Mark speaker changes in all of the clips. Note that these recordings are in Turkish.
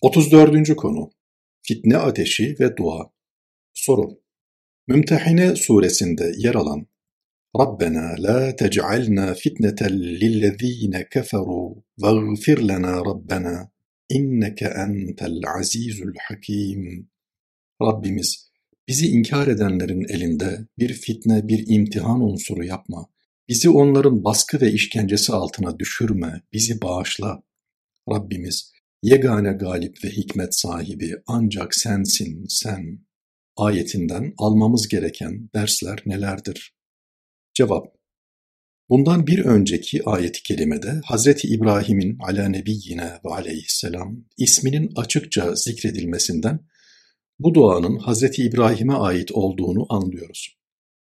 Speaker 1: 34. konu Fitne ateşi ve dua Soru Mümtehine suresinde yer alan Rabbena la tec'alna fitneten lillezine keferu veğfir lena Rabbena inneke entel azizul hakim Rabbimiz bizi inkar edenlerin elinde bir fitne bir imtihan unsuru yapma. Bizi onların baskı ve işkencesi altına düşürme, bizi bağışla. Rabbimiz Yegane galip ve hikmet sahibi ancak sensin, sen. Ayetinden almamız gereken dersler nelerdir? Cevap Bundan bir önceki ayeti kerimede Hazreti İbrahim'in ala nebiyyine ve aleyhisselam isminin açıkça zikredilmesinden bu duanın Hazreti İbrahim'e ait olduğunu anlıyoruz.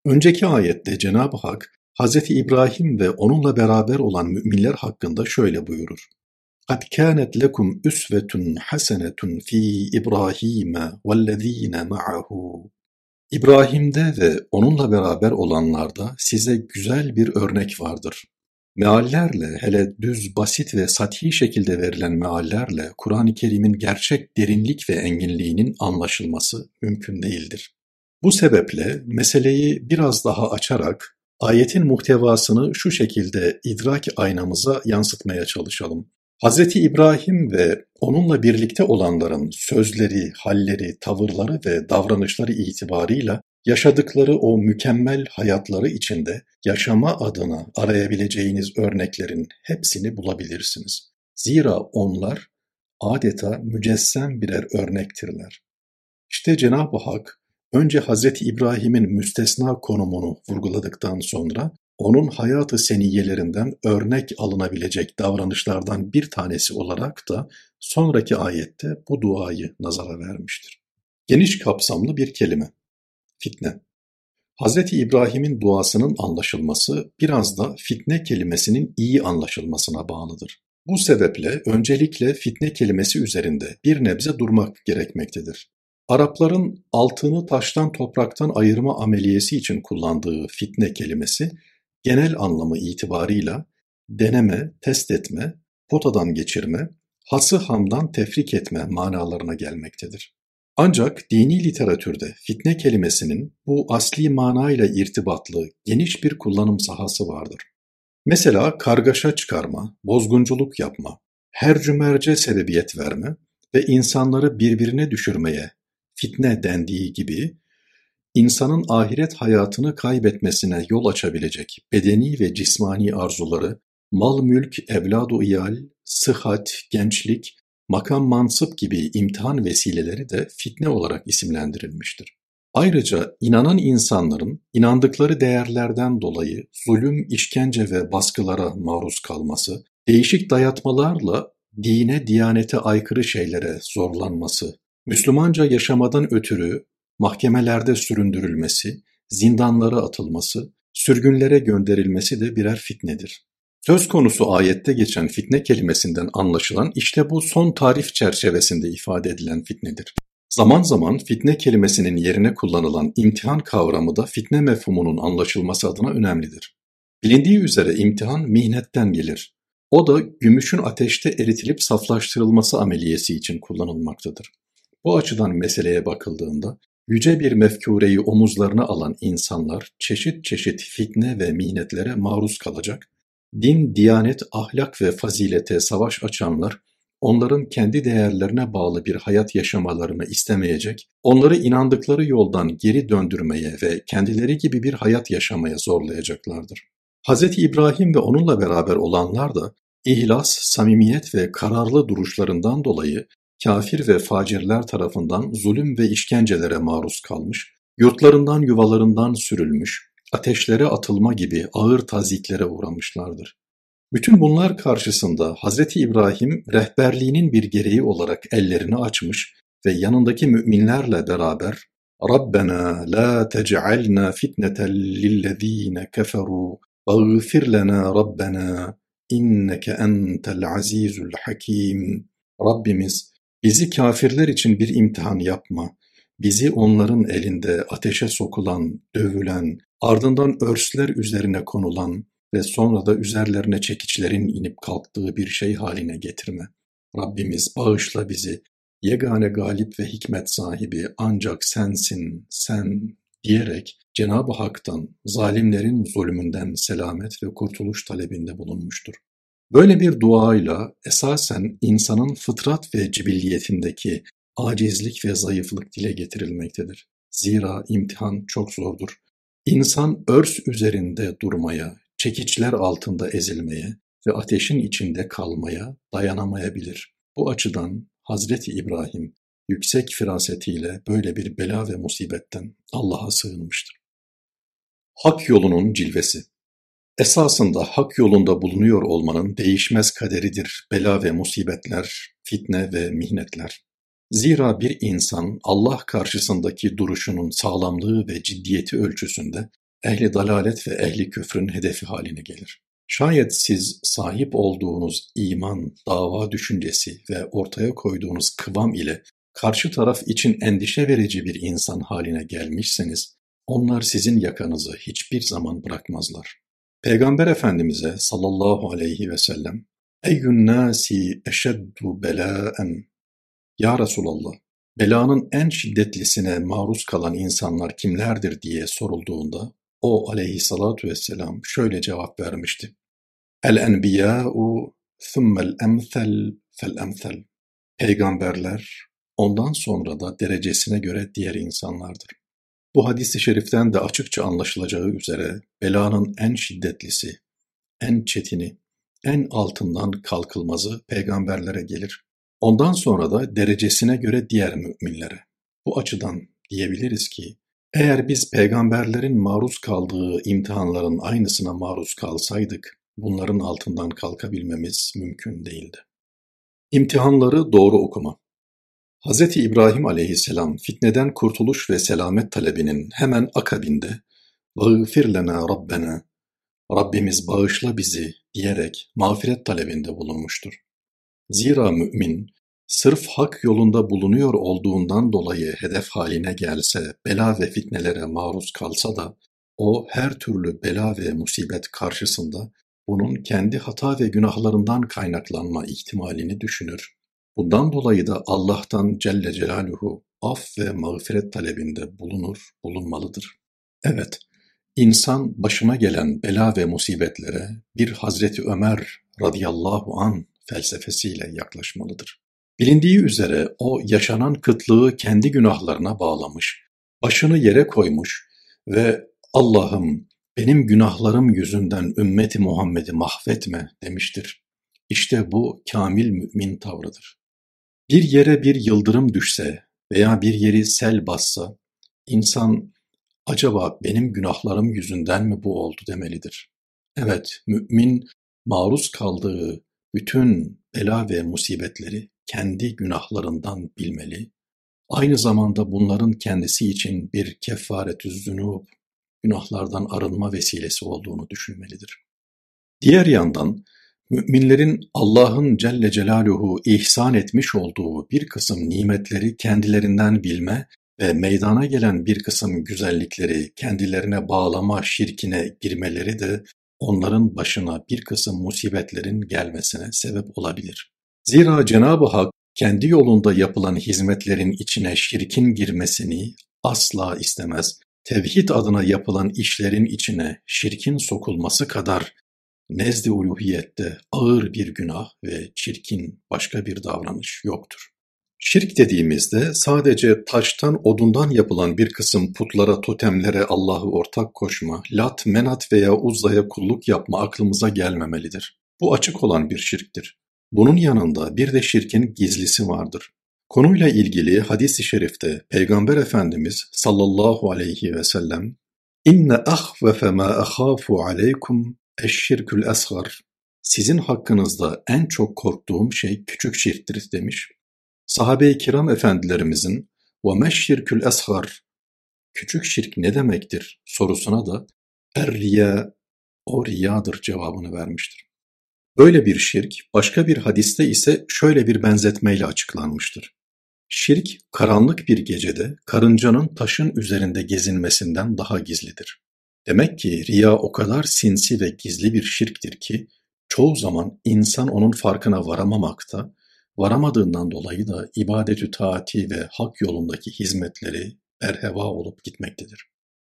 Speaker 1: Önceki ayette Cenab-ı Hak Hazreti İbrahim ve onunla beraber olan müminler hakkında şöyle buyurur. قد كانت لكم أسوة حسنة في İbrahim vellezine ma'ahu. İbrahim'de ve onunla beraber olanlarda size güzel bir örnek vardır. Meallerle, hele düz, basit ve sathi şekilde verilen meallerle Kur'an-ı Kerim'in gerçek derinlik ve enginliğinin anlaşılması mümkün değildir. Bu sebeple meseleyi biraz daha açarak ayetin muhtevasını şu şekilde idrak aynamıza yansıtmaya çalışalım. Hazreti İbrahim ve onunla birlikte olanların sözleri, halleri, tavırları ve davranışları itibarıyla yaşadıkları o mükemmel hayatları içinde yaşama adına arayabileceğiniz örneklerin hepsini bulabilirsiniz. Zira onlar adeta mücessem birer örnektirler. İşte Cenab-ı Hak önce Hazreti İbrahim'in müstesna konumunu vurguladıktan sonra onun hayatı seniyelerinden örnek alınabilecek davranışlardan bir tanesi olarak da sonraki ayette bu duayı nazara vermiştir. Geniş kapsamlı bir kelime. Fitne. Hazreti İbrahim'in duasının anlaşılması biraz da fitne kelimesinin iyi anlaşılmasına bağlıdır. Bu sebeple öncelikle fitne kelimesi üzerinde bir nebze durmak gerekmektedir. Arapların altını taştan topraktan ayırma ameliyesi için kullandığı fitne kelimesi genel anlamı itibarıyla deneme, test etme, potadan geçirme, hası hamdan tefrik etme manalarına gelmektedir. Ancak dini literatürde fitne kelimesinin bu asli manayla irtibatlı geniş bir kullanım sahası vardır. Mesela kargaşa çıkarma, bozgunculuk yapma, her cümerce sebebiyet verme ve insanları birbirine düşürmeye fitne dendiği gibi insanın ahiret hayatını kaybetmesine yol açabilecek bedeni ve cismani arzuları, mal mülk, evladu iyal, sıhhat, gençlik, makam mansıp gibi imtihan vesileleri de fitne olarak isimlendirilmiştir. Ayrıca inanan insanların inandıkları değerlerden dolayı zulüm, işkence ve baskılara maruz kalması, değişik dayatmalarla dine, diyanete aykırı şeylere zorlanması, Müslümanca yaşamadan ötürü mahkemelerde süründürülmesi, zindanlara atılması, sürgünlere gönderilmesi de birer fitnedir. Söz konusu ayette geçen fitne kelimesinden anlaşılan işte bu son tarif çerçevesinde ifade edilen fitnedir. Zaman zaman fitne kelimesinin yerine kullanılan imtihan kavramı da fitne mefhumunun anlaşılması adına önemlidir. Bilindiği üzere imtihan mihnetten gelir. O da gümüşün ateşte eritilip saflaştırılması ameliyesi için kullanılmaktadır. Bu açıdan meseleye bakıldığında Yüce bir mefkureyi omuzlarına alan insanlar çeşit çeşit fitne ve mihnetlere maruz kalacak, din, diyanet, ahlak ve fazilete savaş açanlar, onların kendi değerlerine bağlı bir hayat yaşamalarını istemeyecek, onları inandıkları yoldan geri döndürmeye ve kendileri gibi bir hayat yaşamaya zorlayacaklardır. Hz. İbrahim ve onunla beraber olanlar da ihlas, samimiyet ve kararlı duruşlarından dolayı kafir ve facirler tarafından zulüm ve işkencelere maruz kalmış, yurtlarından yuvalarından sürülmüş, ateşlere atılma gibi ağır taziklere uğramışlardır. Bütün bunlar karşısında Hazreti İbrahim rehberliğinin bir gereği olarak ellerini açmış ve yanındaki müminlerle beraber Rabbena la tec'alna fitneten lillezine keferu vaghfir lena Rabbena inneke entel azizul hakim Rabbimiz Bizi kafirler için bir imtihan yapma. Bizi onların elinde ateşe sokulan, dövülen, ardından örsler üzerine konulan ve sonra da üzerlerine çekiçlerin inip kalktığı bir şey haline getirme. Rabbimiz bağışla bizi, yegane galip ve hikmet sahibi ancak sensin, sen diyerek Cenab-ı Hak'tan zalimlerin zulmünden selamet ve kurtuluş talebinde bulunmuştur. Böyle bir duayla esasen insanın fıtrat ve cibilliyetindeki acizlik ve zayıflık dile getirilmektedir. Zira imtihan çok zordur. İnsan örs üzerinde durmaya, çekiçler altında ezilmeye ve ateşin içinde kalmaya dayanamayabilir. Bu açıdan Hazreti İbrahim yüksek firasetiyle böyle bir bela ve musibetten Allah'a sığınmıştır. Hak yolunun cilvesi Esasında hak yolunda bulunuyor olmanın değişmez kaderidir bela ve musibetler, fitne ve mihnetler. Zira bir insan Allah karşısındaki duruşunun sağlamlığı ve ciddiyeti ölçüsünde ehli dalalet ve ehli küfrün hedefi haline gelir. Şayet siz sahip olduğunuz iman, dava düşüncesi ve ortaya koyduğunuz kıvam ile karşı taraf için endişe verici bir insan haline gelmişseniz, onlar sizin yakanızı hiçbir zaman bırakmazlar. Peygamber Efendimiz'e sallallahu aleyhi ve sellem, Eyyün nâsi eşeddu belâen ya Resulallah, belanın en şiddetlisine maruz kalan insanlar kimlerdir diye sorulduğunda o aleyhissalatu vesselam şöyle cevap vermişti. El enbiyâ'u thummel emthel fel emthel. Peygamberler ondan sonra da derecesine göre diğer insanlardır. Bu hadis-i şeriften de açıkça anlaşılacağı üzere belanın en şiddetlisi, en çetini, en altından kalkılmazı peygamberlere gelir. Ondan sonra da derecesine göre diğer müminlere. Bu açıdan diyebiliriz ki, eğer biz peygamberlerin maruz kaldığı imtihanların aynısına maruz kalsaydık, bunların altından kalkabilmemiz mümkün değildi. İmtihanları doğru okuma Hz. İbrahim aleyhisselam fitneden kurtuluş ve selamet talebinin hemen akabinde "Vâğfir lenâ rabbena" Rabbimiz bağışla bizi diyerek mağfiret talebinde bulunmuştur. Zira mümin, sırf hak yolunda bulunuyor olduğundan dolayı hedef haline gelse, bela ve fitnelere maruz kalsa da, o her türlü bela ve musibet karşısında bunun kendi hata ve günahlarından kaynaklanma ihtimalini düşünür Bundan dolayı da Allah'tan Celle Celaluhu af ve mağfiret talebinde bulunur, bulunmalıdır. Evet, insan başına gelen bela ve musibetlere bir Hazreti Ömer radıyallahu an felsefesiyle yaklaşmalıdır. Bilindiği üzere o yaşanan kıtlığı kendi günahlarına bağlamış, başını yere koymuş ve Allah'ım benim günahlarım yüzünden ümmeti Muhammed'i mahvetme demiştir. İşte bu kamil mümin tavrıdır. Bir yere bir yıldırım düşse veya bir yeri sel bassa, insan acaba benim günahlarım yüzünden mi bu oldu demelidir. Evet, mümin maruz kaldığı bütün bela ve musibetleri kendi günahlarından bilmeli, aynı zamanda bunların kendisi için bir kefaretü zünub, günahlardan arınma vesilesi olduğunu düşünmelidir. Diğer yandan, müminlerin Allah'ın Celle Celaluhu ihsan etmiş olduğu bir kısım nimetleri kendilerinden bilme ve meydana gelen bir kısım güzellikleri kendilerine bağlama şirkine girmeleri de onların başına bir kısım musibetlerin gelmesine sebep olabilir. Zira Cenab-ı Hak kendi yolunda yapılan hizmetlerin içine şirkin girmesini asla istemez. Tevhid adına yapılan işlerin içine şirkin sokulması kadar nezd-i uluhiyette ağır bir günah ve çirkin başka bir davranış yoktur. Şirk dediğimizde sadece taştan odundan yapılan bir kısım putlara, totemlere Allah'ı ortak koşma, lat, menat veya uzzaya kulluk yapma aklımıza gelmemelidir. Bu açık olan bir şirktir. Bunun yanında bir de şirkin gizlisi vardır. Konuyla ilgili hadis-i şerifte Peygamber Efendimiz sallallahu aleyhi ve sellem İnne ahvefe ma ahafu aleykum eşşirkül esgar Sizin hakkınızda en çok korktuğum şey küçük şirktir demiş. Sahabe-i kiram efendilerimizin ve meşşirkül eshar küçük şirk ne demektir sorusuna da er riya o riyadır cevabını vermiştir. Böyle bir şirk başka bir hadiste ise şöyle bir benzetmeyle açıklanmıştır. Şirk karanlık bir gecede karıncanın taşın üzerinde gezinmesinden daha gizlidir. Demek ki riya o kadar sinsi ve gizli bir şirktir ki çoğu zaman insan onun farkına varamamakta varamadığından dolayı da ibadetü taati ve hak yolundaki hizmetleri berheva olup gitmektedir.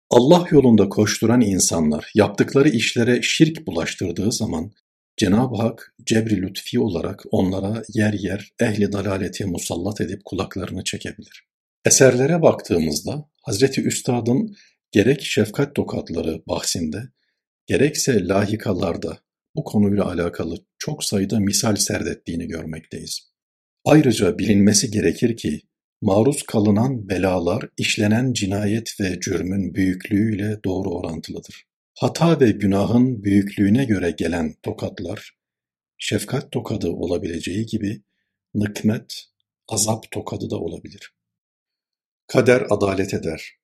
Speaker 1: Allah yolunda koşturan insanlar yaptıkları işlere şirk bulaştırdığı zaman Cenab-ı Hak cebri lütfi olarak onlara yer yer ehli dalaleti musallat edip kulaklarını çekebilir. Eserlere baktığımızda Hazreti Üstad'ın gerek şefkat tokatları bahsinde gerekse lahikalarda bu konuyla alakalı çok sayıda misal serdettiğini görmekteyiz. Ayrıca bilinmesi gerekir ki maruz kalınan belalar işlenen cinayet ve cürmün büyüklüğüyle doğru orantılıdır. Hata ve günahın büyüklüğüne göre gelen tokatlar, şefkat tokadı olabileceği gibi nıkmet, azap tokadı da olabilir. Kader adalet eder.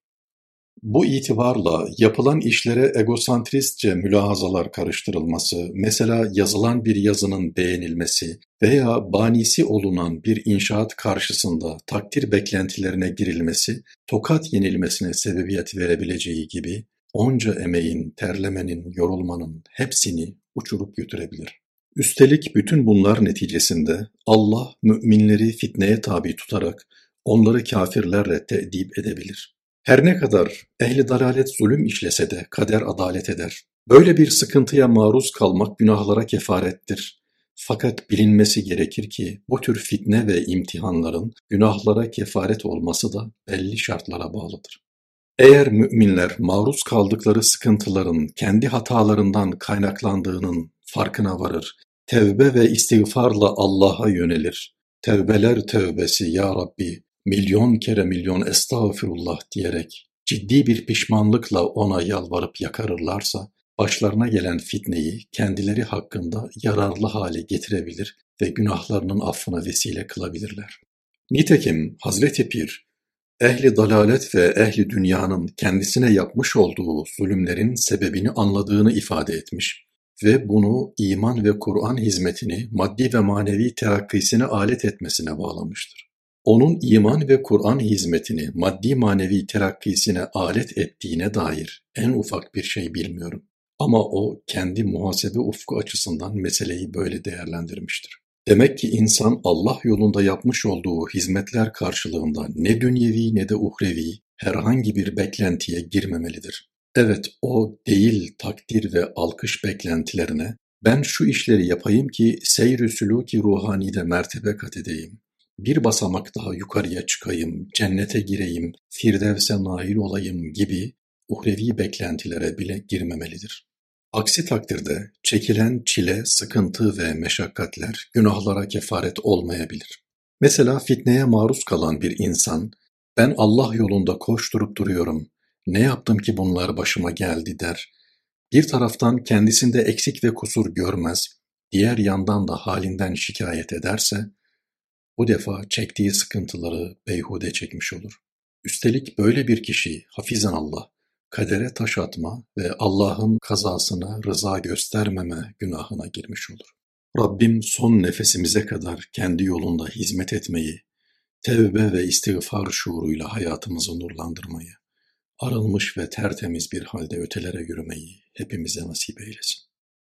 Speaker 1: Bu itibarla yapılan işlere egosantristçe mülahazalar karıştırılması, mesela yazılan bir yazının beğenilmesi veya banisi olunan bir inşaat karşısında takdir beklentilerine girilmesi, tokat yenilmesine sebebiyet verebileceği gibi onca emeğin, terlemenin, yorulmanın hepsini uçurup götürebilir. Üstelik bütün bunlar neticesinde Allah müminleri fitneye tabi tutarak onları kafirlerle te'dip edebilir. Her ne kadar ehli dalalet zulüm işlese de kader adalet eder. Böyle bir sıkıntıya maruz kalmak günahlara kefarettir. Fakat bilinmesi gerekir ki bu tür fitne ve imtihanların günahlara kefaret olması da belli şartlara bağlıdır. Eğer müminler maruz kaldıkları sıkıntıların kendi hatalarından kaynaklandığının farkına varır, tevbe ve istiğfarla Allah'a yönelir, tevbeler tevbesi ya Rabbi, milyon kere milyon estağfirullah diyerek ciddi bir pişmanlıkla ona yalvarıp yakarırlarsa, başlarına gelen fitneyi kendileri hakkında yararlı hale getirebilir ve günahlarının affına vesile kılabilirler. Nitekim Hazreti Pir, ehli dalalet ve ehli dünyanın kendisine yapmış olduğu zulümlerin sebebini anladığını ifade etmiş ve bunu iman ve Kur'an hizmetini maddi ve manevi terakkisine alet etmesine bağlamıştır. Onun iman ve Kur'an hizmetini maddi manevi terakkisine alet ettiğine dair en ufak bir şey bilmiyorum. Ama o kendi muhasebe ufku açısından meseleyi böyle değerlendirmiştir. Demek ki insan Allah yolunda yapmış olduğu hizmetler karşılığında ne dünyevi ne de uhrevi herhangi bir beklentiye girmemelidir. Evet o değil takdir ve alkış beklentilerine ben şu işleri yapayım ki seyr-i sülûki ruhanide mertebe kat edeyim. Bir basamak daha yukarıya çıkayım, cennete gireyim, firdevse nail olayım gibi uhrevi beklentilere bile girmemelidir. Aksi takdirde çekilen çile, sıkıntı ve meşakkatler günahlara kefaret olmayabilir. Mesela fitneye maruz kalan bir insan, ben Allah yolunda koşturup duruyorum, ne yaptım ki bunlar başıma geldi der. Bir taraftan kendisinde eksik ve kusur görmez, diğer yandan da halinden şikayet ederse, bu defa çektiği sıkıntıları beyhude çekmiş olur. Üstelik böyle bir kişi, hafizan Allah, kadere taş atma ve Allah'ın kazasına rıza göstermeme günahına girmiş olur. Rabbim son nefesimize kadar kendi yolunda hizmet etmeyi, tevbe ve istiğfar şuuruyla hayatımızı nurlandırmayı, arınmış ve tertemiz bir halde ötelere yürümeyi hepimize nasip eylesin.